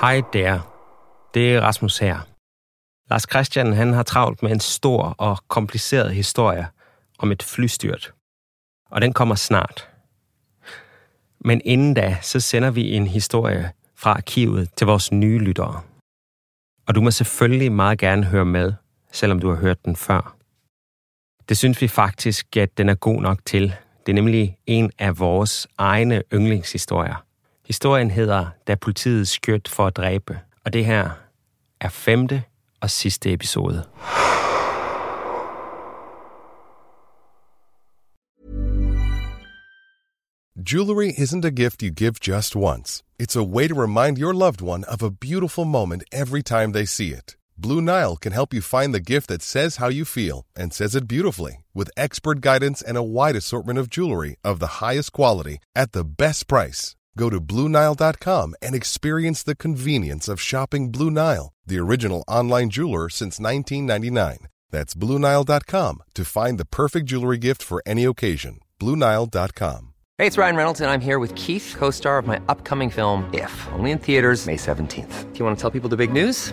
Hej der. Det er Rasmus her. Lars Christian han har travlt med en stor og kompliceret historie om et flystyrt. Og den kommer snart. Men inden da, så sender vi en historie fra arkivet til vores nye lyttere. Og du må selvfølgelig meget gerne høre med, selvom du har hørt den før. Det synes vi faktisk, at den er god nok til. Det er nemlig en af vores egne yndlingshistorier. Historien hedder Da politiet for at dræbe, og det her er femte og sidste episode. Jewelry isn't a gift you give just once. It's a way to remind your loved one of a beautiful moment every time they see it. Blue Nile can help you find the gift that says how you feel and says it beautifully with expert guidance and a wide assortment of jewelry of the highest quality at the best price. Go to BlueNile.com and experience the convenience of shopping Blue Nile, the original online jeweler since 1999. That's BlueNile.com to find the perfect jewelry gift for any occasion. BlueNile.com. Hey, it's Ryan Reynolds, and I'm here with Keith, co star of my upcoming film, If, only in theaters, May 17th. Do you want to tell people the big news?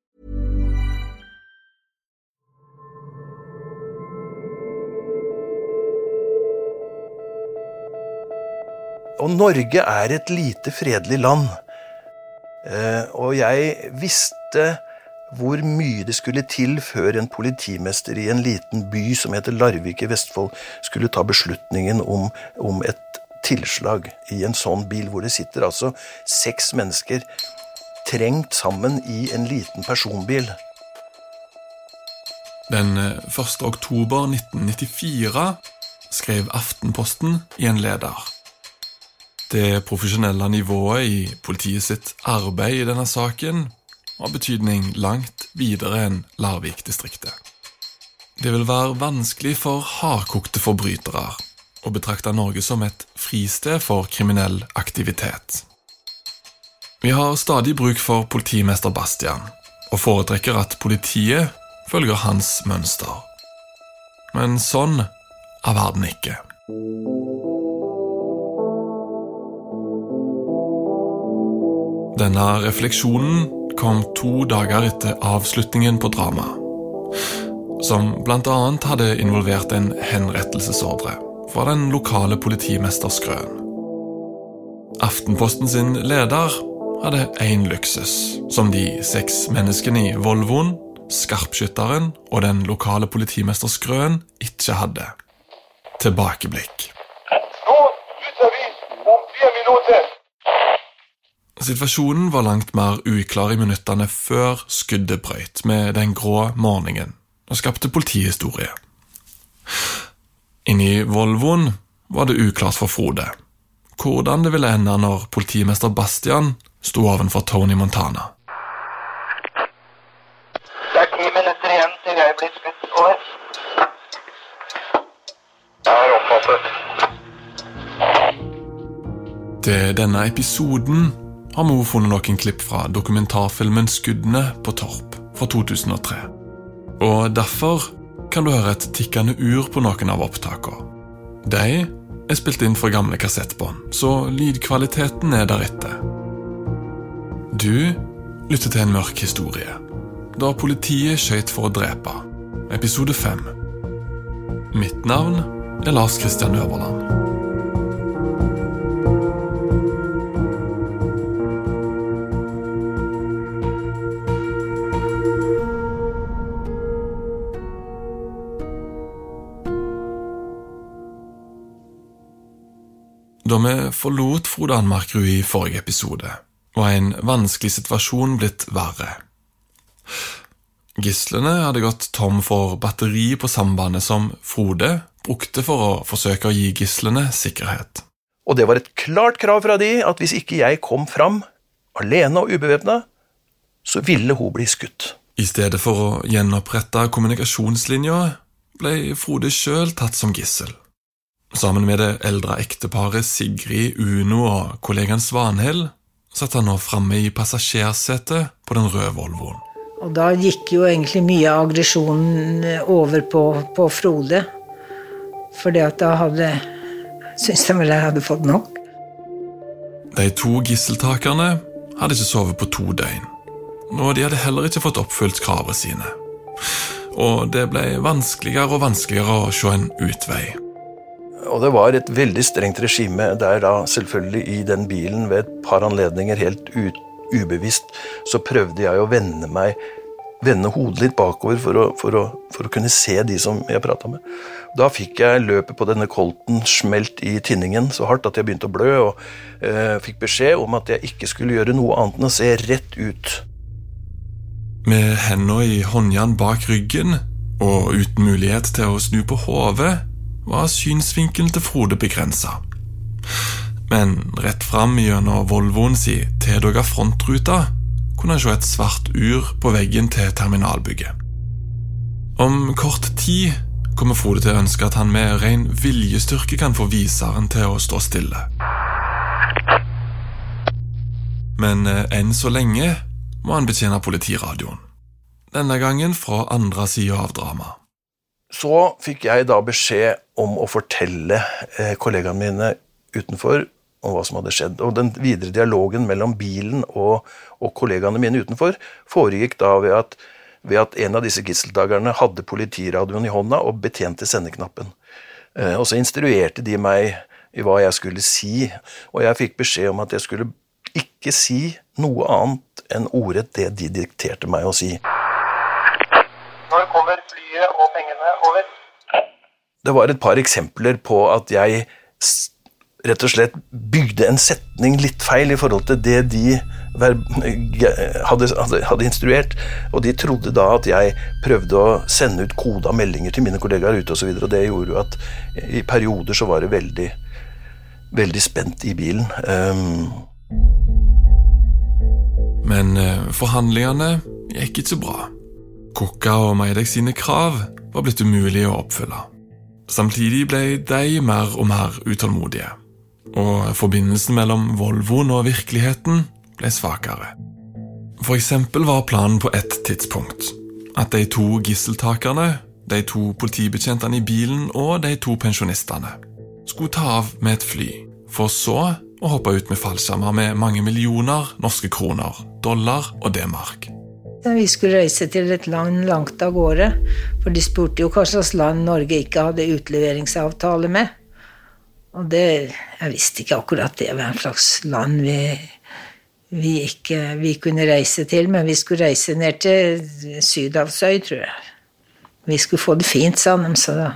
Og Norge er et lite, fredelig land. Eh, og jeg visste hvor mye det skulle til før en politimester i en liten by som heter Larvik i Vestfold, skulle ta beslutningen om, om et tilslag i en sånn bil, hvor det sitter altså seks mennesker trengt sammen i en liten personbil. Den 1. oktober 1994 skrev Aftenposten i en leder. Det profesjonelle nivået i politiet sitt arbeid i denne saken har betydning langt videre enn Larvik-distriktet. Det vil være vanskelig for hardkokte forbrytere å betrakte Norge som et fristed for kriminell aktivitet. Vi har stadig bruk for politimester Bastian, og foretrekker at politiet følger hans mønster. Men sånn er verden ikke. Denne refleksjonen kom to dager etter avslutningen på dramaet, som bl.a. hadde involvert en henrettelsesordre fra den lokale politimester Skrøen. Aftenposten sin leder hadde én luksus, som de seks menneskene i Volvoen, skarpskytteren og den lokale politimester Skrøen ikke hadde. Tilbakeblikk. Nå slutter vi om fire minutter. Situasjonen var langt mer uklar i minuttene før skuddet brøyt med den grå morgenen og skapte politihistorie. Inni Volvoen var det uklart for Frode hvordan det ville ende når politimester Bastian sto ovenfor Tony Montana. Det er ti minutter igjen til jeg blir skutt. Over. Jeg har oppfattet. Til denne episoden har vi også funnet noen klipp fra dokumentarfilmen 'Skuddene på Torp' fra 2003. Og derfor kan du høre et tikkende ur på noen av opptakene. De er spilt inn fra gamle kassettbånd, så lydkvaliteten er deretter. Du lytter til en mørk historie, da politiet skøyt for å drepe. Episode 5. Mitt navn er Lars Kristian Øverland. Vi forlot Frode Anmarkrud i forrige episode, var en vanskelig situasjon blitt verre. Gislene hadde gått tom for batteri på sambandet som Frode brukte for å forsøke å gi gislene sikkerhet. Og det var et klart krav fra de at hvis ikke jeg kom fram, alene og ubevæpna, så ville hun bli skutt. I stedet for å gjenopprette kommunikasjonslinja ble Frode sjøl tatt som gissel. Sammen med det eldre ekteparet Sigrid Uno og kollegaen Svanhild satt han nå framme i passasjersetet på den røde Volvoen. Og da gikk jo egentlig mye av aggresjonen over på, på Frode. Fordi da hadde syntes han vel jeg hadde fått nok. De to gisseltakerne hadde ikke sovet på to døgn, og de hadde heller ikke fått oppfylt kravene sine. Og det ble vanskeligere og vanskeligere å se en utvei. Og det var et veldig strengt regime der da selvfølgelig i den bilen ved et par anledninger helt ubevisst så prøvde jeg å vende meg vende hodet litt bakover for å, for, å, for å, kunne se de som jeg prata med. Da fikk jeg løpet på denne kolten smelt i tinningen så hardt at jeg begynte å blø, og eh, fikk beskjed om at jeg ikke skulle gjøre noe annet enn å se rett ut. Med henda i håndjern bak ryggen og uten mulighet til å snu på hodet, var synsvinkelen til Frode begrensa. Men rett fram gjennom Volvoen si tildogga frontruta kunne han se et svart ur på veggen til terminalbygget. Om kort tid kommer Frode til å ønske at han med ren viljestyrke kan få viseren til å stå stille. Men eh, enn så lenge må han betjene politiradioen. Denne gangen fra andre sida av dramaet. Så fikk jeg da beskjed om å fortelle eh, kollegaene mine utenfor om hva som hadde skjedd. Og den videre dialogen mellom bilen og, og kollegaene mine utenfor foregikk da ved at, ved at en av disse gisseltakerne hadde politiradioen i hånda og betjente sendeknappen. Eh, og så instruerte de meg i hva jeg skulle si, og jeg fikk beskjed om at jeg skulle ikke si noe annet enn ordrett det de dikterte meg å si. Når kommer flyet og pengene over? Det var et par eksempler på at jeg rett og slett bygde en setning litt feil i forhold til det de hadde, hadde, instruert. Og de trodde da at jeg prøvde å sende ut koda meldinger til mine kollegaer ute osv. Og, så og det gjorde jo at i perioder så var det veldig, veldig spent i bilen. Um. Men uh, forhandlingene gikk ikke så bra. Kokka og Meidek sine krav var blitt umulig å oppfylle. Samtidig ble de mer og mer utålmodige og forbindelsen mellom Volvoen og virkeligheten ble svakere. For eksempel var planen på ett tidspunkt at de to gisseltakerne, de to politibetjentene i bilen og de to pensjonistene skulle ta av med et fly, for så å hoppe ut med fallskjermer med mange millioner norske kroner, dollar og D-mark. Vi skulle reise til et land langt av gårde, for de spurte jo hva slags land Norge ikke hadde utleveringsavtale med. Og det Jeg visste ikke akkurat det en slags land vi, vi ikke vi kunne reise til, men vi skulle reise ned til Sydhavsøy, tror jeg. Vi skulle få det fint, sa de, så da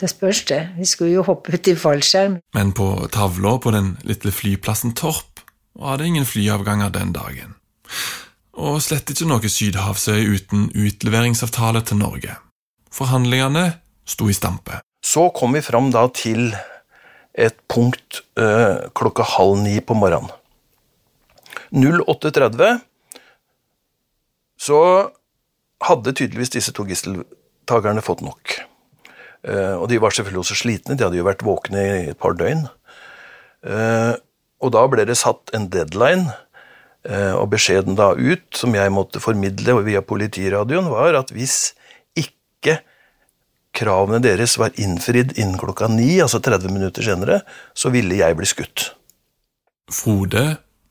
Det spørs, det. Vi skulle jo hoppe ut i fallskjerm. Men på tavla på den lille flyplassen Torp var det ingen flyavganger den dagen. Og slett ikke noe Sydhavsøy uten utleveringsavtale til Norge. Forhandlingene sto i stampe. Så kom vi fram da til et punkt øh, klokka halv ni på morgenen. 08.30 så hadde tydeligvis disse to gisseltakerne fått nok. Uh, og de var selvfølgelig også slitne, de hadde jo vært våkne i et par døgn. Uh, og da ble det satt en deadline, og beskjeden da ut, som jeg måtte formidle via politiradioen, var at hvis ikke kravene deres var innfridd innen klokka ni, altså 30 minutter senere, så ville jeg bli skutt. Frode,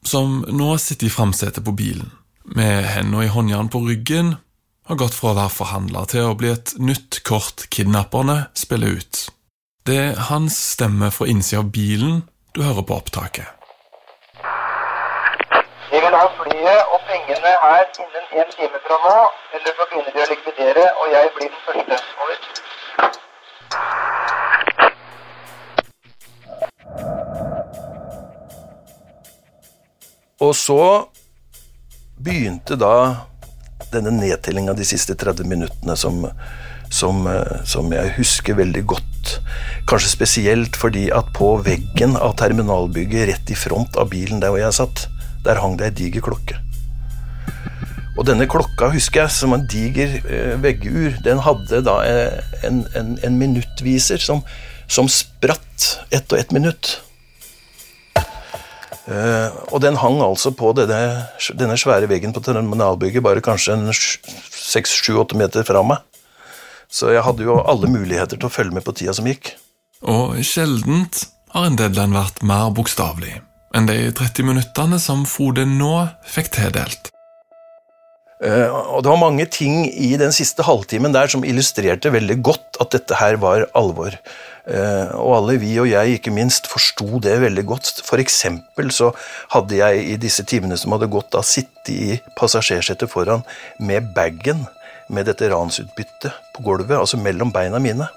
som nå sitter i framsetet på bilen, med henda i håndjern på ryggen, har gått fra å være forhandler til å bli et nytt kort kidnapperne spiller ut. Det er hans stemme fra innsida av bilen du hører på opptaket. Ha flyet og pengene her innen en time fra nå, eller så begynner de å likvidere, og jeg blir den første. Over. Og så begynte da denne nedtellinga de siste 30 minuttene som, som, som, jeg husker veldig godt. Kanskje spesielt fordi at på veggen av terminalbygget rett i front av bilen der hvor jeg satt, der hang det ei diger klokke. Og denne klokka, husker jeg, som en diger eh, veggur, den hadde da eh, en, en, en minuttviser som, som spratt ett og ett minutt. Eh, og den hang altså på denne, denne svære veggen på terminalbygget, bare kanskje en seks, sju, åtte meter fra meg. Så jeg hadde jo alle muligheter til å følge med på tida som gikk. Og sjeldent har en deadline vært mer bokstavelig enn de 30 minuttene som Frode nå fikk tildelt. Uh, og det var mange ting i den siste halvtimen der som illustrerte veldig godt at dette her var alvor. Uh, og alle vi og jeg ikke minst forsto det veldig godt. For eksempel så hadde jeg i disse timene som hadde gått, da sittet i passasjersetet foran med bagen med dette ransutbyttet på gulvet, altså mellom beina mine.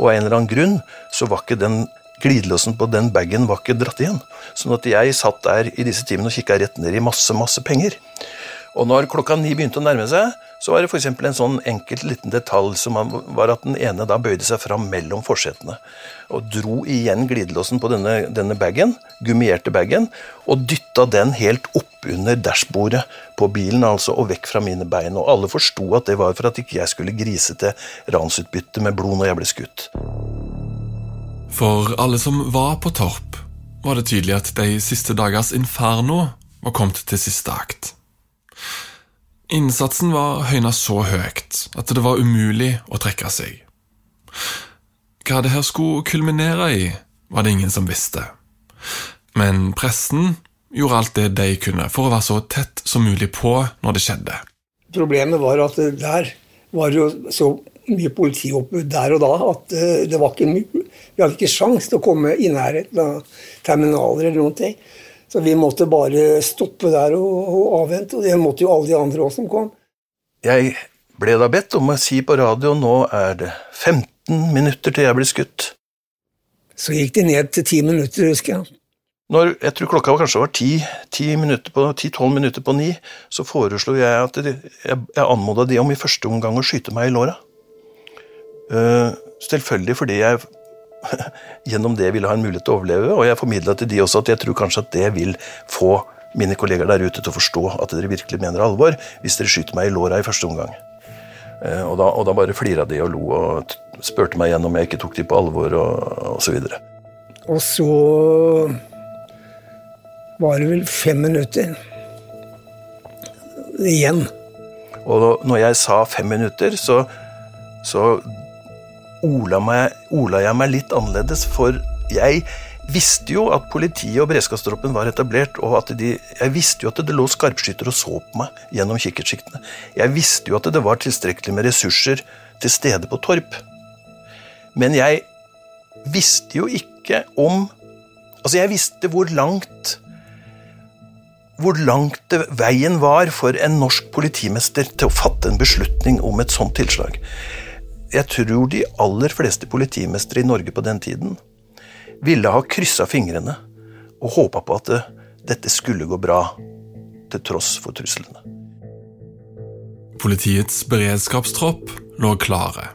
Og av en eller annen grunn så var ikke den glidelåsen på den bagen var ikke dratt igjen. Sånn at jeg satt der i disse timene og kikka rett ned i masse, masse penger. Og når klokka ni begynte å nærme seg, så var det f.eks. en sånn enkelt liten detalj som var at den ene da bøyde seg fram mellom forsetene og dro igjen glidelåsen på denne, denne bagen, gummierte bagen, og dytta den helt oppunder dashbordet på bilen, altså, og vekk fra mine bein. Og alle forsto at det var for at ikke jeg skulle grise til ransutbytte med blod når jeg ble skutt. For alle som var på Torp, var det tydelig at de siste dagers inferno var kommet til siste akt. Innsatsen var høyna så høyt at det var umulig å trekke seg. Hva det her skulle kulminere i, var det ingen som visste. Men pressen gjorde alt det de kunne for å være så tett som mulig på når det skjedde. Problemet var at der var jo så mye politioppbud der og da at eh, det var ikke mye, vi hadde ikke sjans til å komme i nærheten av terminaler eller noen ting. Så vi måtte bare stoppe der og, og avvente, og det måtte jo alle de andre også som kom. Jeg ble da bedt om å si på radio nå er det 15 minutter til jeg blir skutt. Så gikk de ned til 10 minutter, husker jeg. Når jeg tror klokka kanskje var 10-12 minutter, minutter på ni, så foreslo jeg at jeg, jeg anmoda de om i første omgang å skyte meg i låra. Uh, selvfølgelig fordi jeg gjennom det ville ha en mulighet til å overleve. Og jeg formidla til de også at jeg tror kanskje at det vil få mine kolleger der ute til å forstå at dere virkelig mener alvor, hvis dere skyter meg i låra i første omgang. Eh, og da, og da bare flira de og lo og spurte meg igjen om jeg ikke tok de på alvor, og, og så videre. Og så var det vel fem minutter igjen. Og når jeg sa fem minutter, så, så ola, meg, ola jeg meg litt annerledes, for jeg visste jo at politiet og beredskapstroppen var etablert, og at de, jeg visste jo at det lå skarpskyttere og så på meg gjennom kikkertsiktene. Jeg visste jo at det var tilstrekkelig med ressurser til stede på Torp. Men jeg visste jo ikke om Altså, jeg visste hvor langt hvor langt veien var for en norsk politimester til å fatte en beslutning om et sånt tilslag jeg tror de aller fleste politimestere i Norge på den tiden ville ha kryssa fingrene og håpa på at det, dette skulle gå bra, til tross for truslene. Politiets beredskapstropp lå klare,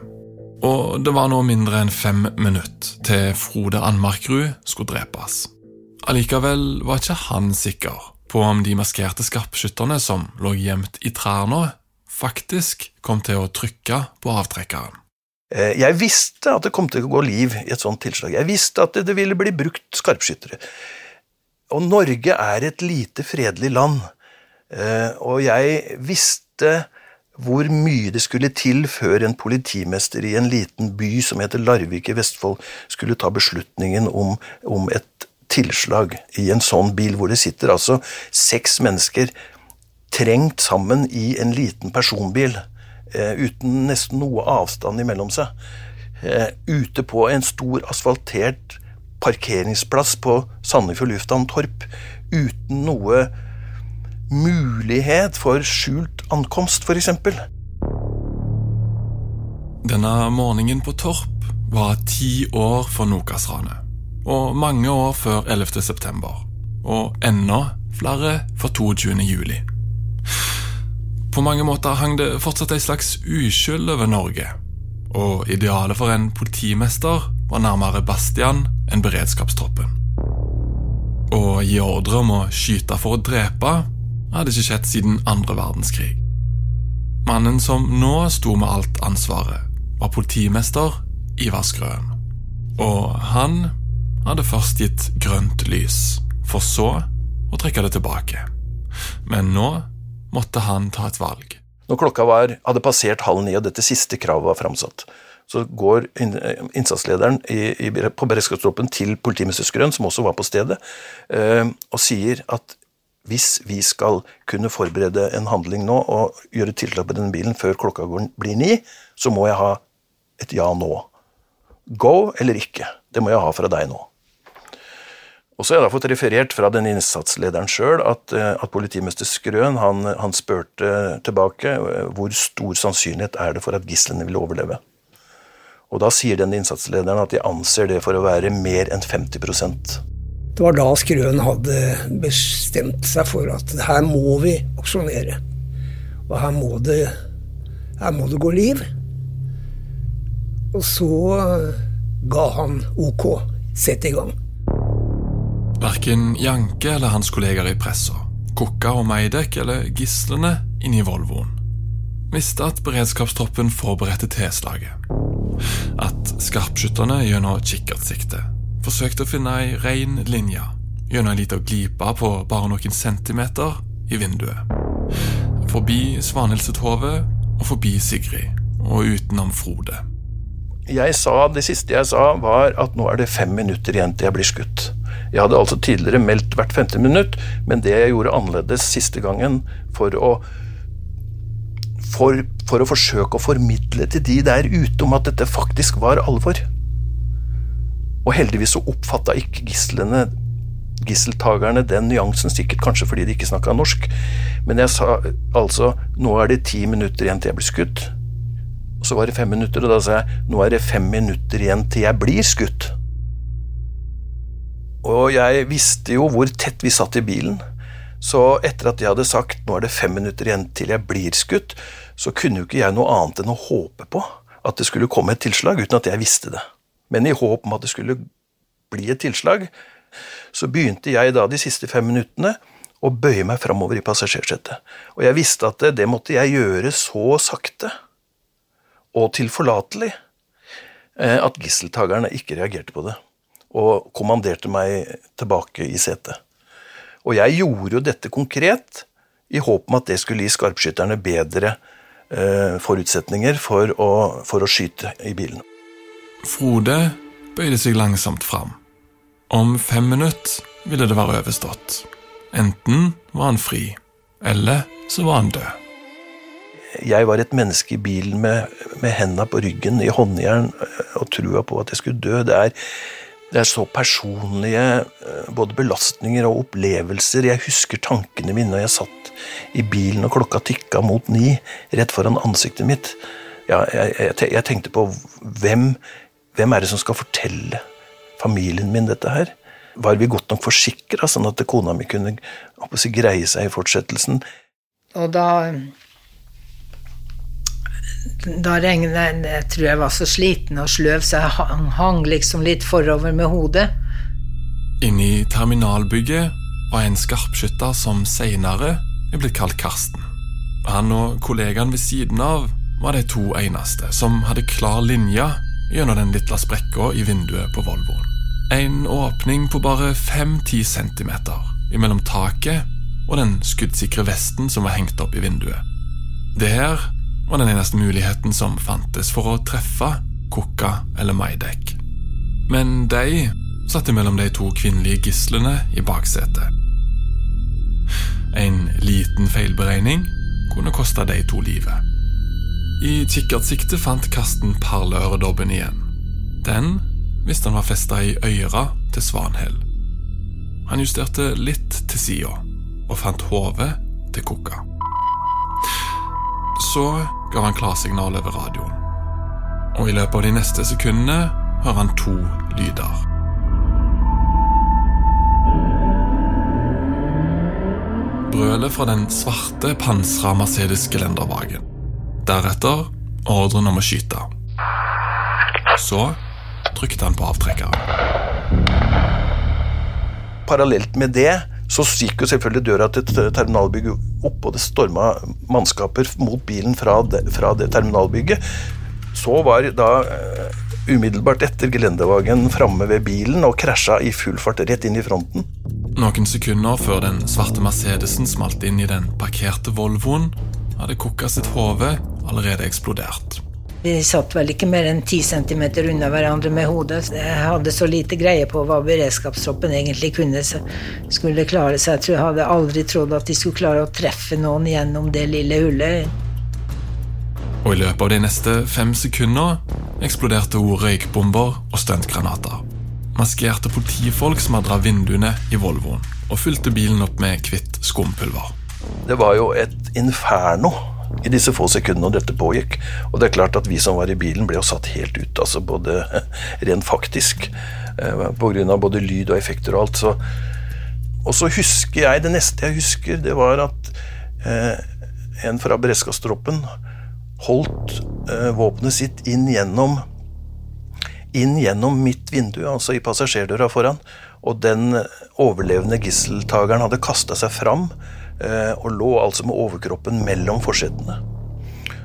og det var nå mindre enn fem minutter til Frode Anmarkrud skulle drepes. Allikevel var ikke han sikker på om de maskerte skarpskytterne som lå gjemt i trærne, faktisk kom til å trykke på avtrekkeren. Eh, jeg visste at det kom til å gå liv i et sånt tilslag. Jeg visste at det ville bli brukt skarpskyttere. Og Norge er et lite, fredelig land. Eh, og jeg visste hvor mye det skulle til før en politimester i en liten by som heter Larvik i Vestfold, skulle ta beslutningen om, om et tilslag i en sånn bil, hvor det sitter altså seks mennesker trengt sammen i en liten personbil. Eh, uten nesten noe avstand imellom seg. Eh, ute på en stor asfaltert parkeringsplass på Sandefjord lufthavn Torp uten noe mulighet for skjult ankomst, f.eks. Denne morgenen på Torp var ti år for Nokas-ranet. Og mange år før 11. september. Og enda flere for 22. juli. På mange måter hang det fortsatt ei slags uskyld over Norge, og idealet for en politimester var nærmere Bastian enn beredskapstroppen. Å gi ordre om å skyte for å drepe hadde ikke skjedd siden andre verdenskrig. Mannen som nå sto med alt ansvaret, var politimester Ivar Skrøen. Og han hadde først gitt grønt lys, for så å trekke det tilbake. Men nå måtte han ta et valg. Når klokka var, hadde passert halv ni og dette siste kravet var framsatt, så går innsatslederen i, i, på beredskapstroppen til politimester Skrøn, som også var på stedet, eh, og sier at hvis vi skal kunne forberede en handling nå og gjøre tiltak på denne bilen før klokka blir ni, så må jeg ha et ja nå. Go eller ikke. Det må jeg ha fra deg nå. Og så har jeg da fått referert fra den innsatslederen sjøl at, eh, at, politimester Skrøn han, han spurte tilbake eh, hvor stor sannsynlighet er det for at gislene vil overleve. Og da sier den innsatslederen at de anser det for å være mer enn 50% det var da Skrøen hadde bestemt seg for at her må vi aksjonere. Og her må det, her må det gå liv. Og så ga han OK. Sett i gang. Verken Janke eller hans kolleger i pressa, Kokka og Meidek eller gislene inne i Volvoen visste at beredskapstroppen forberedte tilslaget. At skarpskytterne gjennom kikkertsikte forsøkte å finne ei rein linje gjennom ei lita glipe på bare noen centimeter i vinduet. Forbi Svanhildshothovet og forbi Sigrid, og utenom Frode. Jeg sa, Det siste jeg sa, var at nå er det fem minutter igjen til jeg blir skutt. Jeg hadde altså tidligere meldt hvert femte minutt, men det jeg gjorde annerledes siste gangen for å for, for å forsøke å formidle til de der ute om at dette faktisk var alvor. Og heldigvis så oppfatta ikke gislene, gisseltakerne den nyansen, sikkert kanskje fordi de ikke snakka norsk. Men jeg sa altså nå er det ti minutter igjen til jeg blir skutt. Og så var det fem minutter, og da sa jeg nå er det fem minutter igjen til jeg blir skutt. Og jeg visste jo hvor tett vi satt i bilen. Så etter at jeg hadde sagt nå er det fem minutter igjen til jeg blir skutt, så kunne jo ikke jeg noe annet enn å håpe på at det skulle komme et tilslag, uten at jeg visste det men i håp om at det skulle bli et tilslag, så begynte jeg da de siste fem minuttene å bøye meg framover i passasjersetet. Og jeg visste at det, det måtte jeg gjøre så sakte og tilforlatelig eh, at gisseltakerne ikke reagerte på det, og kommanderte meg tilbake i setet. Og jeg gjorde jo dette konkret i håp om at det skulle gi skarpskytterne bedre eh, forutsetninger for å, for å skyte i bilen. Frode bøyde seg langsomt fram. Om fem minutter ville det være overstått. Enten var han fri, eller så var han død. Jeg var et menneske i bilen med, med hendene på ryggen i håndjern og trua på at jeg skulle dø. Det er, det er så personlige eh, både belastninger og opplevelser. Jeg husker tankene mine da jeg satt i bilen og klokka tikka mot ni rett foran ansiktet mitt. Jeg, jeg, jeg tenkte på hvem hvem er det som skal fortelle familien min dette her? Var vi godt nok forsikra, sånn at kona mi kunne greie seg i fortsettelsen? Og da da regnet Jeg tror jeg var så sliten og sløv, så jeg hang, hang liksom litt forover med hodet. Inni terminalbygget var en skarpskytter som seinere er blitt kalt Karsten. Han og kollegaen ved siden av var de to eneste som hadde klar linje gjennom den lille sprekka i vinduet på Volvoen. En åpning på bare 5-10 cm mellom taket og den skuddsikre vesten som var hengt opp i vinduet. Det var den eneste muligheten som fantes for å treffe Kukka eller Maidek. Men de satt mellom de to kvinnelige gislene i baksetet. En liten feilberegning kunne koste de to livet. I kikkertsikte fant Karsten perleøredobben igjen. Den visste han var festa i øra til Svanhild. Han justerte litt til sida og fant hodet til Kukka. Så ga han klarsignal over radioen. Og i løpet av de neste sekundene hører han to lyder. Brølet fra den svarte pansra Mercedes-gelendervagen. Deretter ordren om å skyte. Så trykte han på avtrekkeren. Parallelt med det Så gikk jo selvfølgelig døra til terminalbygget opp, og det storma mannskaper mot bilen fra det, fra det terminalbygget. Så var da uh, umiddelbart etter gelendevagen framme ved bilen og krasja i full fart rett inn i fronten. Noen sekunder før den svarte Mercedesen smalt inn i den parkerte Volvoen, hadde Kukka sitt hode allerede eksplodert. Vi satt vel ikke mer enn ti centimeter unna hverandre med hodet. Jeg hadde så lite greie på hva beredskapstroppen egentlig kunne så skulle klare seg. Jeg tror jeg hadde aldri trodd at de skulle klare å treffe noen gjennom det lille hullet. Og i løpet av de neste fem sekunder eksploderte hun røykbomber og stuntgranater. Maskerte politifolk smadra vinduene i Volvoen og fylte bilen opp med hvitt skumpulver. Det var jo et inferno i disse få sekundene dette pågikk. Og det er klart at vi som var i bilen, ble jo satt helt ut, altså både rent faktisk. Eh, Pga. både lyd og effekter og alt. Så. Og så husker jeg Det neste jeg husker, det var at eh, en fra beredskapstroppen holdt eh, våpenet sitt inn gjennom inn gjennom mitt vindu, altså i passasjerdøra foran. Og den overlevende gisseltakeren hadde kasta seg fram og lå altså med overkroppen mellom forsetene.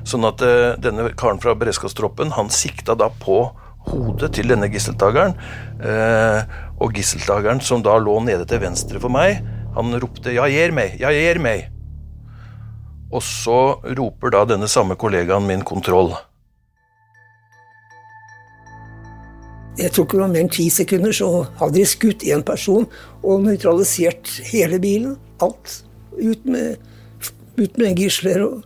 Sånn at eh, denne karen fra beredskapstroppen han sikta da på hodet til denne gisseltakeren. Eh, og gisseltakeren, som da lå nede til venstre for meg, han ropte 'Jeg gir meg! Jeg gir meg!' Og så roper da denne samme kollegaen min kontroll. Jeg tror ikke det var mer enn ti sekunder, så hadde de skutt én person og nøytralisert hele bilen. Alt. Ut med, ut med gisler og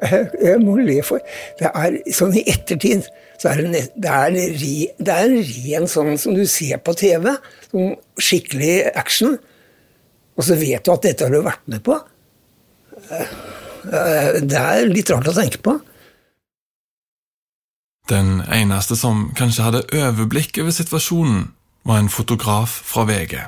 jeg, må le for Det er sånn i ettertid så er det, det, er, det er en ren sånn som du ser på TV. Sånn skikkelig action. Og så vet du at dette har du vært med på. Det er litt rart å tenke på. Den eneste som kanskje hadde overblikk over situasjonen, var en fotograf fra VG.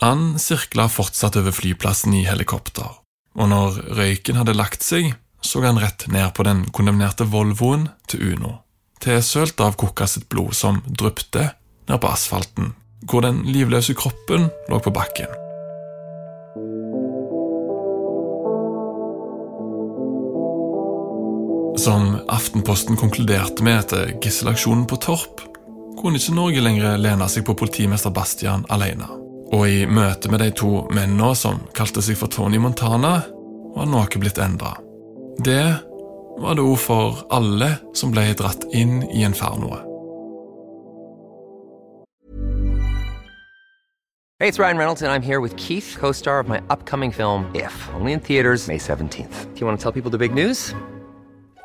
Han sirkla fortsatt over flyplassen i helikopter, og når røyken hadde lagt seg, så han rett ned på den kondemnerte Volvoen til Uno, tilsølt av Kukka sitt blod som dryppte ned på asfalten, hvor den livløse kroppen lå på bakken. Som Aftenposten konkluderte med etter gisselaksjonen på Torp, kunne ikke Norge lenger lene seg på politimester Bastian alene. Og i møte med de to mennene som kalte seg for Tony Montana, var noe blitt endra. Det var det ord for alle som ble dratt inn i infernoet. Hey, it's Ryan Reynolds, and I'm here with Keith, co-star of my upcoming film, If, only in May 17th. Do you want to tell people the big news?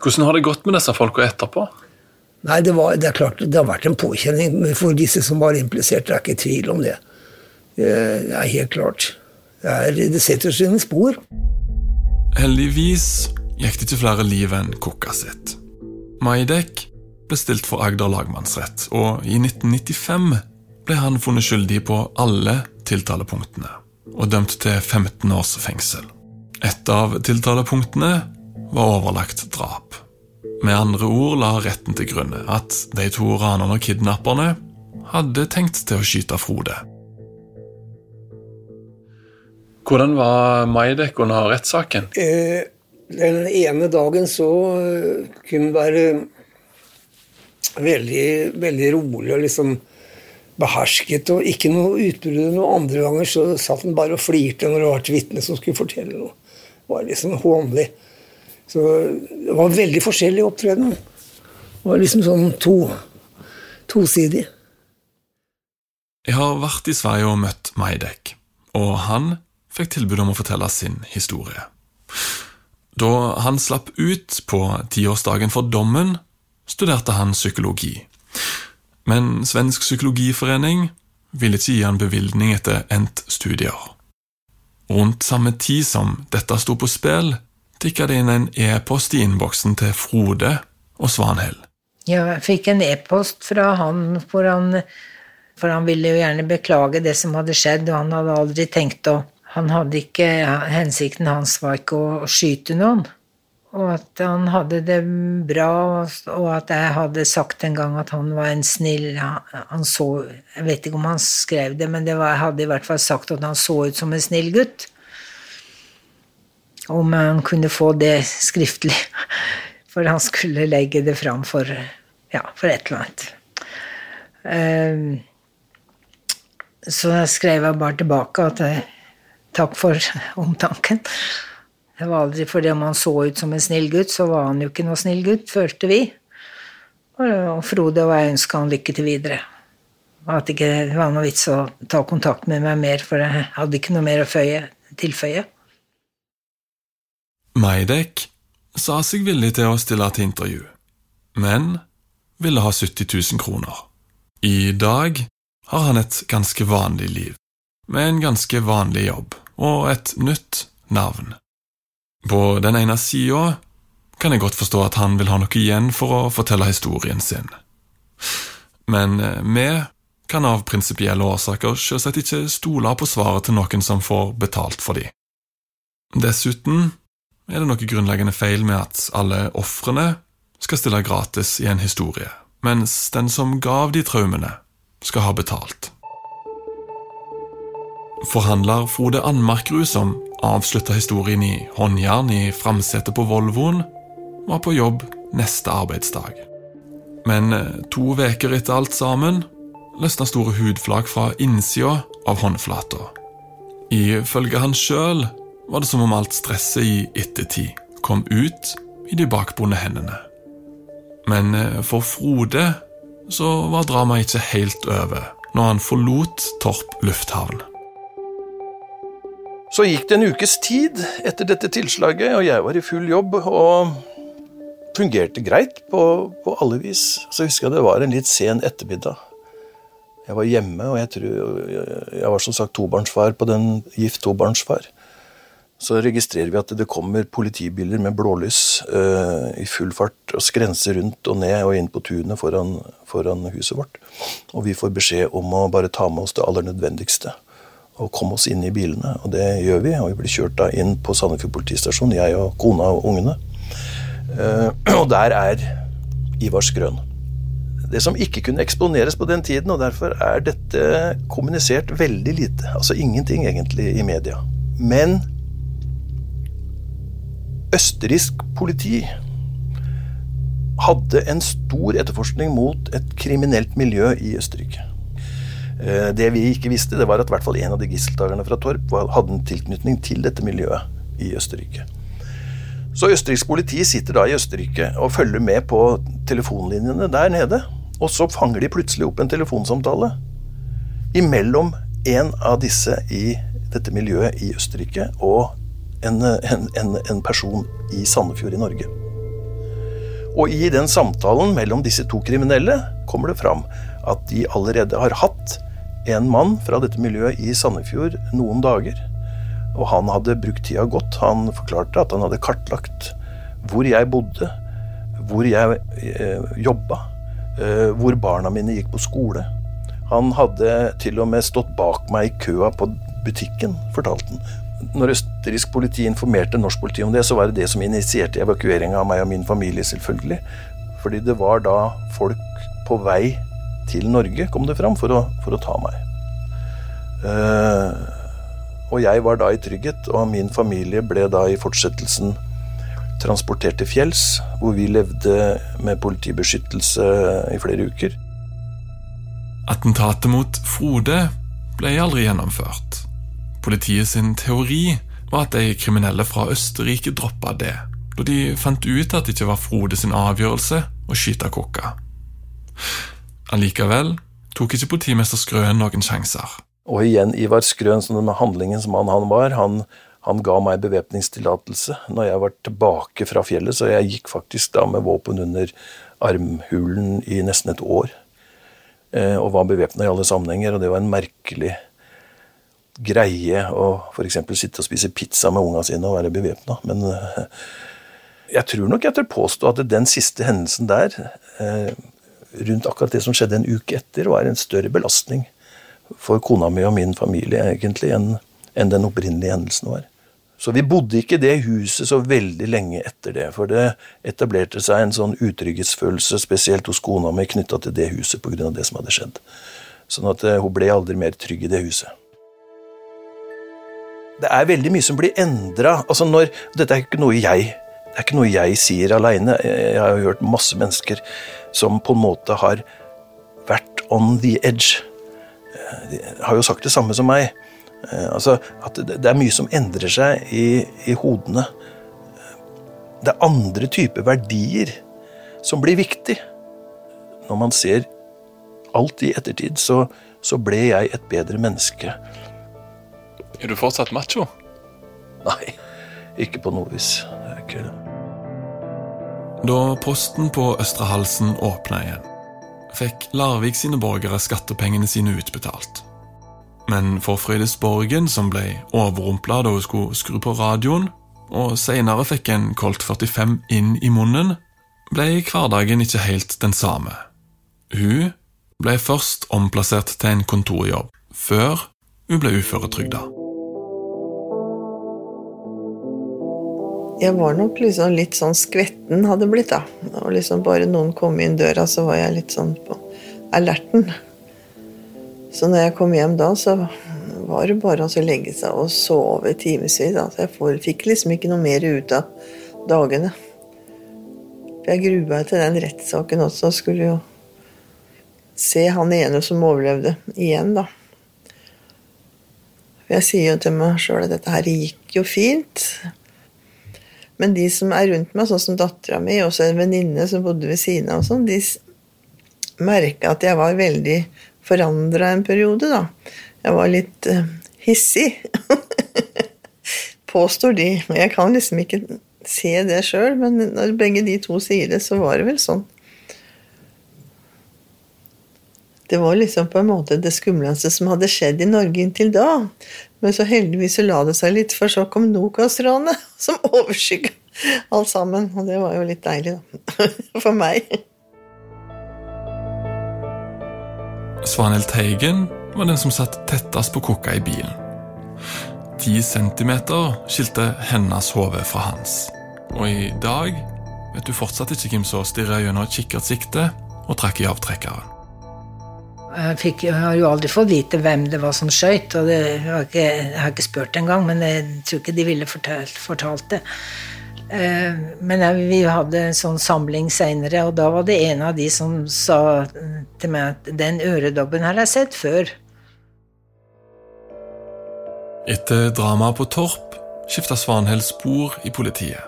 Hvordan har det gått med disse folka etterpå? Nei, det, var, det er klart det har vært en påkjenning for disse som var implisert. Det er ikke tvil om det. Det er helt klart. Det, er, det setter sine spor. Heldigvis gikk det ikke flere liv enn kokka sitt. Maidek ble stilt for Agder lagmannsrett, og i 1995 ble han funnet skyldig på alle tiltalepunktene og dømt til 15 års fengsel. Et av tiltalepunktene var overlagt drap. Med andre ord la retten til grunne at de to ranerne og kidnapperne hadde tenkt til å skyte Frode. Hvordan var Maidek under rettssaken? Eh, den ene dagen så eh, kunne det være veldig, veldig rolig og liksom behersket og ikke noe utbrudd. Noen andre ganger så satt han bare og flirte når det var et vitne som skulle fortelle noe. Det var liksom hånlig. Så det var veldig forskjellig opptreden. Det var liksom sånn to, tosidig. Jeg har vært i Sverige og møtt Maidek, og han fikk tilbud om å fortelle sin historie. Da han slapp ut på tiårsdagen for dommen, studerte han psykologi. Men Svensk psykologiforening ville ikke gi han bevilgning etter endt studier. Rundt samme tid som dette sto på spill, tikka det inn en e-post i innboksen til Frode og Svanhild. Jeg fikk en e-post fra han hvor han For han ville jo gjerne beklage det som hadde skjedd, og han hadde aldri tenkt å Han hadde ikke Hensikten hans var ikke å skyte noen. Og at han hadde det bra, og at jeg hadde sagt en gang at han var en snill Han så Jeg vet ikke om han skrev det, men det var, jeg hadde i hvert fall sagt at han så ut som en snill gutt. Om han kunne få det skriftlig. For han skulle legge det fram for, ja, for et eller annet. Ehm, så jeg skrev jeg bare tilbake at jeg, takk for omtanken. Det var aldri fordi om han så ut som en snill gutt, så var han jo ikke noe snill gutt, følte vi. Og Frode og jeg ønska han lykke til videre. At ikke var noe vits å ta kontakt med meg mer, for jeg hadde ikke noe mer å føye, tilføye. Maidek sa seg villig til å stille til intervju, men ville ha 70 000 kroner. I dag har han et ganske vanlig liv, med en ganske vanlig jobb og et nytt navn. På den ene sida kan jeg godt forstå at han vil ha noe igjen for å fortelle historien sin. Men vi kan av prinsipielle årsaker selvsagt ikke stole på svaret til noen som får betalt for de. Dessuten er det noe grunnleggende feil med at alle ofrene skal stille gratis i en historie, mens den som gav de traumene, skal ha betalt. Forhandler Frode Anmarkrud, som avslutta historien i håndjern i framsetet på Volvoen, var på jobb neste arbeidsdag. Men to uker etter alt sammen løsna store hudflak fra innsida av håndflata. Ifølge han sjøl var det som om alt stresset i ettertid kom ut i de bakbundne hendene. Men for Frode så var dramaet ikke helt over når han forlot Torp lufthavn. Så gikk det en ukes tid etter dette tilslaget, og jeg var i full jobb og fungerte greit på, på alle vis. Så husker jeg det var en litt sen ettermiddag. Jeg var hjemme, og jeg, tror, jeg var som sagt tobarnsfar på den gift tobarnsfar. Så registrerer vi at det kommer politibiler med blålys uh, i full fart og skrenser rundt og ned og inn på tunet foran, foran huset vårt. Og vi får beskjed om å bare ta med oss det aller nødvendigste og komme oss inn i bilene. Og det gjør vi, og vi blir kjørt da inn på Sandefjord politistasjon, jeg og kona og ungene. Uh, og der er Ivar Skrøn. Det som ikke kunne eksponeres på den tiden, og derfor er dette kommunisert veldig lite. Altså ingenting, egentlig, i media. Men østerriksk politi hadde en stor etterforskning mot et kriminelt miljø i Østerrike. Det vi ikke visste, det var at hvert fall en av de gisseltakerne fra Torp hadde en tilknytning til dette miljøet i Østerrike. Så østerriksk politi sitter da i Østerrike og følger med på telefonlinjene der nede. Og så fanger de plutselig opp en telefonsamtale imellom en av disse i dette miljøet i Østerrike og en, en, en, person i Sandefjord i Norge. Og i den samtalen mellom disse to kriminelle kommer det fram at de allerede har hatt en mann fra dette miljøet i Sandefjord noen dager. Og han hadde brukt tida godt. Han forklarte at han hadde kartlagt hvor jeg bodde, hvor jeg eh, jobba, eh, hvor barna mine gikk på skole. Han hadde til og med stått bak meg i køa på butikken, fortalte han. Når østerriksk politi informerte norsk politi om det, så var det det som initierte evakueringa av meg og min familie, selvfølgelig. Fordi det var da folk på vei til Norge, kom det fram, for å, for å ta meg. Uh, og jeg var da i trygghet, og min familie ble da i fortsettelsen transportert til fjells, hvor vi levde med politibeskyttelse i flere uker. Attentatet mot Frode ble aldri gjennomført. Politiet sin teori var at de kriminelle fra Østerrike droppa det, da de fant ut at det ikke var Frode sin avgjørelse å skyte Kokka. Allikevel tok ikke politimester Skrøen noen sjanser. Og igjen Ivar Skrøen, som den handlingens mann han var, han, han ga meg bevæpningstillatelse når jeg var tilbake fra fjellet, så jeg gikk faktisk da med våpen under armhulen i nesten et år. Eh, og var bevæpna i alle sammenhenger, og det var en merkelig greie å f.eks. sitte og spise pizza med unga sine og være bevæpna. Men eh, jeg tror nok jeg tør påstå at den siste hendelsen der, eh, rundt akkurat det som skjedde en uke etter, var en større belastning for kona mi og min familie egentlig enn den opprinnelige hendelsen var. Så vi bodde ikke i det huset så veldig lenge etter det, for det etablerte seg en sånn utrygghetsfølelse, spesielt hos kona mi, knytta til det huset pga. det som hadde skjedd. Sånn at eh, hun ble aldri mer trygg i det huset det er veldig mye som blir endra. Altså dette er ikke noe jeg det er ikke noe jeg sier aleine. Jeg har hørt masse mennesker som på en måte har vært on the edge. De har jo sagt det samme som meg. Altså at det er mye som endrer seg i, i hodene. Det er andre typer verdier som blir viktig. Når man ser alt i ettertid, så, så ble jeg et bedre menneske er du fortsatt macho? Nei, ikke på noe vis. Det er ikke det. Da posten på Østre Halsen åpna igjen, fikk Larvik sine borgere skattepengene sine utbetalt. Men for Frøydis Borgen, som ble overrumpla da hun skulle skru på radioen, og seinere fikk en Colt 45 inn i munnen, ble hverdagen ikke helt den samme. Hun ble først omplassert til en kontorjobb, før hun ble uføretrygda. Jeg var nok liksom litt sånn skvetten hadde blitt, da. Og liksom bare noen kom inn døra, så var jeg litt sånn på alerten. Så når jeg kom hjem da, så var det bare å legge seg og sove timevis. Altså jeg fikk liksom ikke noe mer ut av dagene. For jeg grua meg til den rettssaken også. Skulle jo se han ene som overlevde, igjen, da. For jeg sier jo til meg sjøl at dette her gikk jo fint. Men de som er rundt meg, sånn som dattera mi, også en venninne som bodde ved siden av, sånn, de merka at jeg var veldig forandra en periode, da. Jeg var litt uh, hissig. Påstår de. Jeg kan liksom ikke se det sjøl, men når begge de to sier det, så var det vel sånn. Det var liksom på en måte det skumleste som hadde skjedd i Norge inntil da. Men så heldigvis så la det seg litt, for så kom Nokas-ranet som overskygga alt sammen. Og det var jo litt deilig, da. For meg. Svanhild Teigen var den som satt tettest på kokka i bilen. Ti centimeter skilte hennes hode fra hans. Og i dag vet du fortsatt ikke hvem som stirra gjennom et kikkertsikte og trakk i avtrekkeren. Jeg, fikk, jeg, har jo aldri fått vite hvem det var som skøyt, og det, jeg, ikke, jeg, har ikke spurt engang, men jeg tror ikke de ville fortalt, fortalt det. Eh, men jeg, vi hadde en sånn samling seinere, og da var det en av de som sa til meg at den øredobben har jeg sett før. Etter dramaet på Torp skifta Svanhild spor i politiet.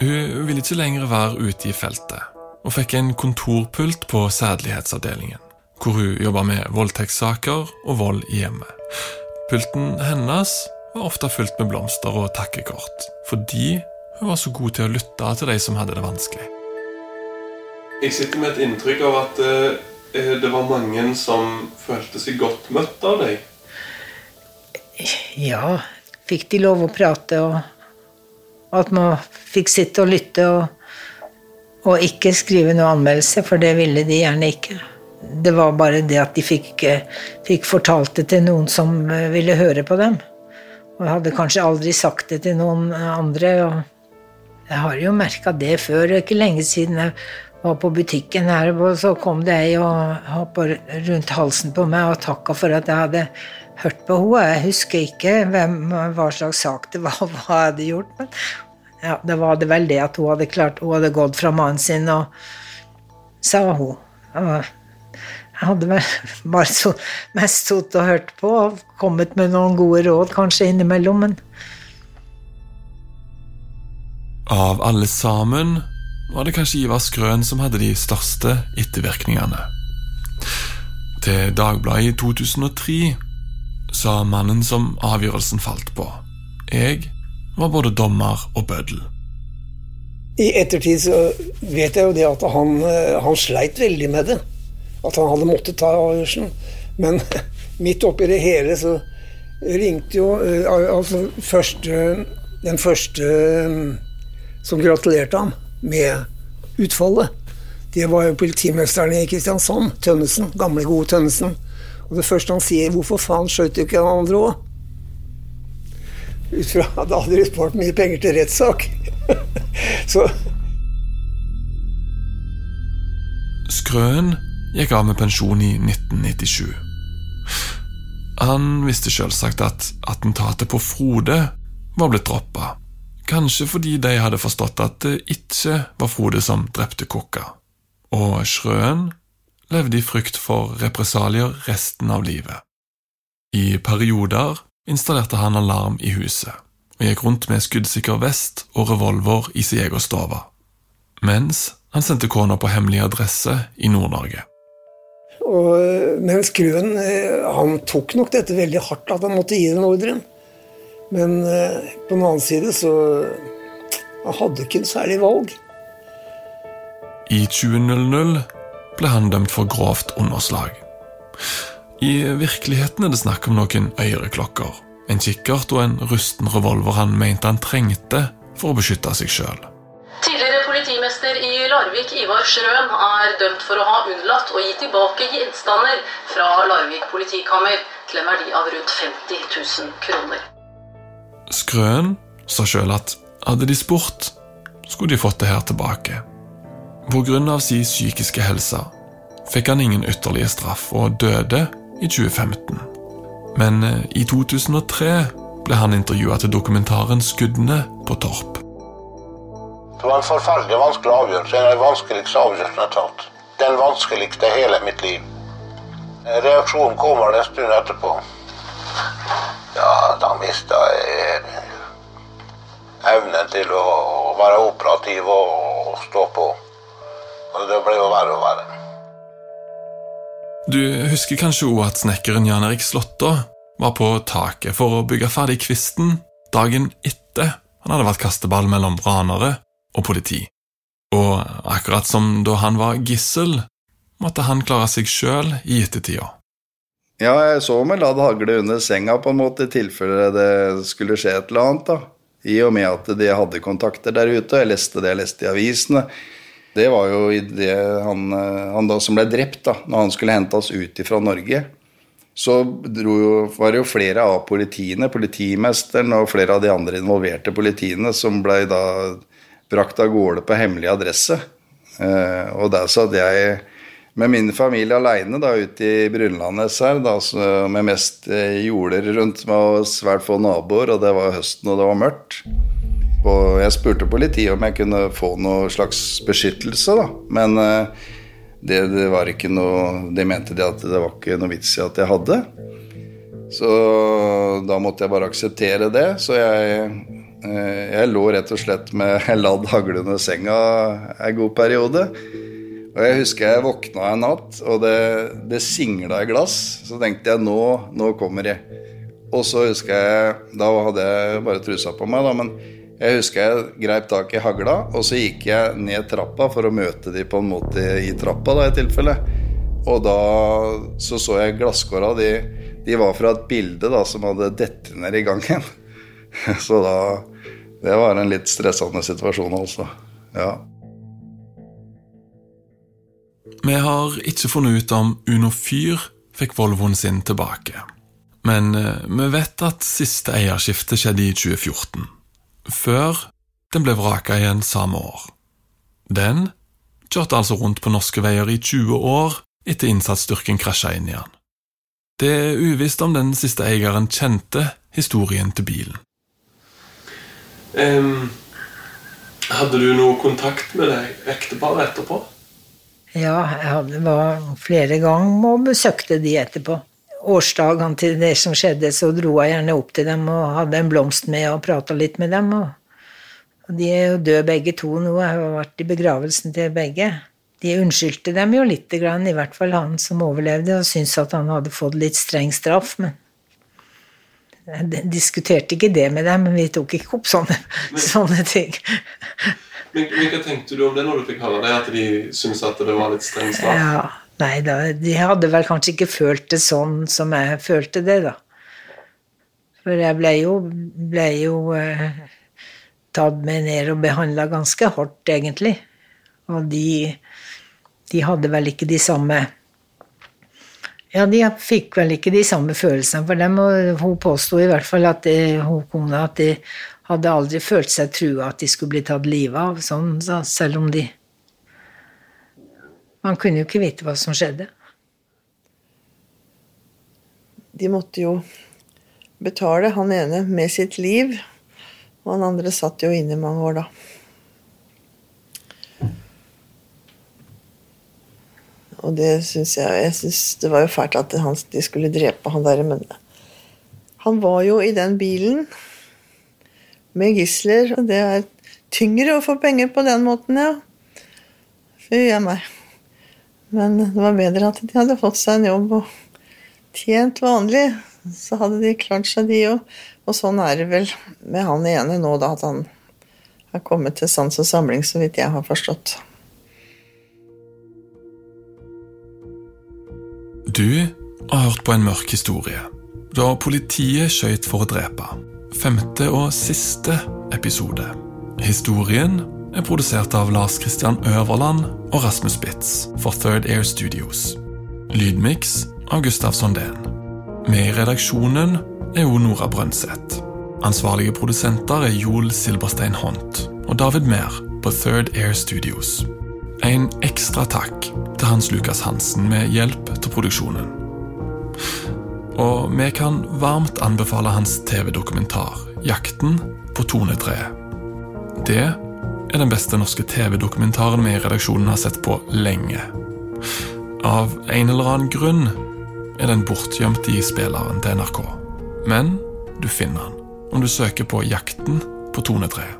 Hun ville ikke lenger være ute i feltet, og fikk en kontorpult på sædelighetsavdelingen hvor hun jobba med voldtektssaker og vold i hjemmet. Pulten hennes var ofte fylt med blomster og takkekort, fordi hun var så god til å lytte til de som hadde det vanskelig. Jeg sitter med et inntrykk av at eh, det var mange som følte seg godt møtt av deg. Ja, fikk de lov å prate, og at man fikk sitte og lytte og, og ikke skrive noe anmeldelse, for det ville de gjerne ikke. Det var bare det at de fikk, fikk fortalt det til noen som ville høre på dem. Og jeg hadde kanskje aldri sagt det til noen andre. og Jeg har jo merka det før. Ikke lenge siden jeg var på butikken her, og så kom det ei og hoppa rundt halsen på meg og takka for at jeg hadde hørt på henne. Jeg husker ikke hvem, hva slags sak det var, hva jeg hadde gjort. Men ja, det var det vel det at hun hadde klart Hun hadde gått fra mannen sin, og sa hun. Og jeg hadde bare så, mest sittet og hørt på og kommet med noen gode råd kanskje innimellom, men Av alle sammen var det kanskje Ivar Skrøn som hadde de største ettervirkningene. Til Dagbladet i 2003 sa mannen som avgjørelsen falt på, jeg var både dommer og bøddel. I ettertid så vet jeg jo det at han, han sleit veldig med det at han hadde måttet ta avgjørelsen. Men midt oppi det hele så ringte jo eh, altså første, den første eh, som gratulerte ham med utfallet. Det var jo politimesteren i Kristiansand, Tønnesen. Gamle, gode Tønnesen. Og det første han sier, 'Hvorfor faen skjøt du ikke han andre òg?' Ut fra at da hadde de spart mye penger til rettssak. så Skrøen gikk av med pensjon i 1997. Han visste selvsagt at attentatet på Frode var blitt droppa, kanskje fordi de hadde forstått at det ikke var Frode som drepte Kokka, og Schrøen levde i frykt for represalier resten av livet. I perioder installerte han alarm i huset og gikk rundt med skuddsikker vest og revolver i sin egen stue, mens han sendte kona på hemmelig adresse i Nord-Norge. Og, eh, mens Krøen eh, han tok nok dette veldig hardt, at han måtte gi den ordren. Men eh, på den annen side så Han hadde ikke en særlig valg. I 2000 ble han dømt for grovt underslag. I virkeligheten er det snakk om noen øreklokker, en kikkert og en rusten revolver han mente han trengte for å beskytte seg sjøl. Politimester i Larvik, Ivar Schrøn er dømt for å ha unnlatt å gi tilbake gjenstander fra Larvik politikammer til en verdi av rundt 50 000 kroner. Skrøen sa sjøl at hadde de spurt, skulle de fått det her tilbake. Av sin psykiske helse fikk han ingen ytterligere straff og døde i 2015. Men eh, i 2003 ble han intervjua til dokumentaren 'Skuddene på Torp'. Det var en forferdelig vanskelig avgjørelse. En av de vanskeligste avgjørelsene jeg har tatt. Den vanskeligste hele mitt liv. Reaksjonen kommer en stund etterpå. Ja, da mista jeg evnen til å være operativ og stå på. Og det ble jo verre og verre. Du husker kanskje òg at snekkeren Jan Erik Slåtta var på taket for å bygge ferdig kvisten dagen etter han hadde vært kasteball mellom ranere og politi. Og akkurat som da han var gissel, måtte han klare seg sjøl i ettertida. Ja, jeg så meg la det hagle under senga på en måte i tilfelle det skulle skje et eller annet. da. I og med at de hadde kontakter der ute, og jeg leste det jeg leste i avisene. Det var jo i det han, han da som ble drept, da, når han skulle hentes ut fra Norge. Så jo, var det jo flere av politiene, politimesteren og flere av de andre involverte politiene, som ble da brakt av gårde på hemmelig adresse. Eh, og der satt jeg med min familie aleine ute i Brunlandnes her, da, med mest eh, jorder rundt meg og svært få naboer, og det var høsten og det var mørkt. Og jeg spurte politiet om jeg kunne få noe slags beskyttelse, da. Men eh, det, det, var ikke noe De mente det at det var ikke noe vits i at jeg hadde. Så da måtte jeg bare akseptere det. Så jeg jeg lå rett og slett med ladd hagle under senga en god periode. Og jeg husker jeg våkna en natt, og det, det singla i glass. Så tenkte jeg nå, nå kommer jeg. Og så husker jeg Da hadde jeg bare trusa på meg, da, men jeg husker jeg greip tak i hagla, og så gikk jeg ned trappa for å møte de på en måte i trappa, da, i tilfelle. Og da så så jeg glasskåra. De, de var fra et bilde da, som hadde dette ned i gangen. Så da Det var en litt stressende situasjon, altså. Ja. Vi har ikke funnet ut om Uno Fyr fikk Volvoen sin tilbake. Men eh, vi vet at siste eierskifte skjedde i 2014. Før den ble vraka igjen samme år. Den kjørte altså rundt på norske veier i 20 år etter innsatsstyrken krasja inn i den. Det er uvisst om den siste eieren kjente historien til bilen. Um, hadde du noe kontakt med deg ekteparet etterpå? Ja, jeg hadde, var flere ganger og besøkte de etterpå. Årsdagene til det som skjedde, så dro jeg gjerne opp til dem og hadde en blomst med og prata litt med dem. Og de er jo døde begge to nå. Jeg har vært i begravelsen til begge. De unnskyldte dem jo litt, i hvert fall han som overlevde, og syntes at han hadde fått litt streng straff. men jeg diskuterte ikke det med dem, men vi tok ikke opp sånne, men, sånne ting. Men, men, hva tenkte du om det når du fikk høre det? At de syntes at det var litt streng straff? Ja, nei da, De hadde vel kanskje ikke følt det sånn som jeg følte det, da. For jeg ble jo, ble jo eh, tatt med ned og behandla ganske hardt, egentlig. Og de, de hadde vel ikke de samme ja, de fikk vel ikke de samme følelsene for dem, og hun påsto i hvert fall at de, hun kona at de hadde aldri følt seg trua at de skulle bli tatt livet av, sånn, selv om de Man kunne jo ikke vite hva som skjedde. De måtte jo betale, han ene med sitt liv, og han andre satt jo inne mange år, da. Og det syns jeg Jeg synes det var jo fælt at han, de skulle drepe han der, men han var jo i den bilen med gisler, og det er tyngre å få penger på den måten, ja. Fy a meg. Men det var bedre at de hadde fått seg en jobb og tjent vanlig. Så hadde de klart seg, de òg. Og sånn er det vel med han ene nå, da, at han har kommet til sans og samling, så vidt jeg har forstått. Du har hørt på en mørk historie. Da politiet skøyt for å drepe. Femte og siste episode. Historien er produsert av Lars Christian Øverland og Rasmus Spitz for Third Air Studios. Lydmiks av Gustav Sondén. Med i redaksjonen er jo Nora Brøndseth. Ansvarlige produsenter er Joel Silberstein Hont og David Mehr på Third Air Studios. En ekstra takk til Hans Lukas Hansen med hjelp til produksjonen. Og vi kan varmt anbefale hans TV-dokumentar 'Jakten på tonetreet'. Det er den beste norske TV-dokumentaren vi i redaksjonen har sett på lenge. Av en eller annen grunn er den bortgjemt i spilleren til NRK. Men du finner den om du søker på 'Jakten på tonetreet'.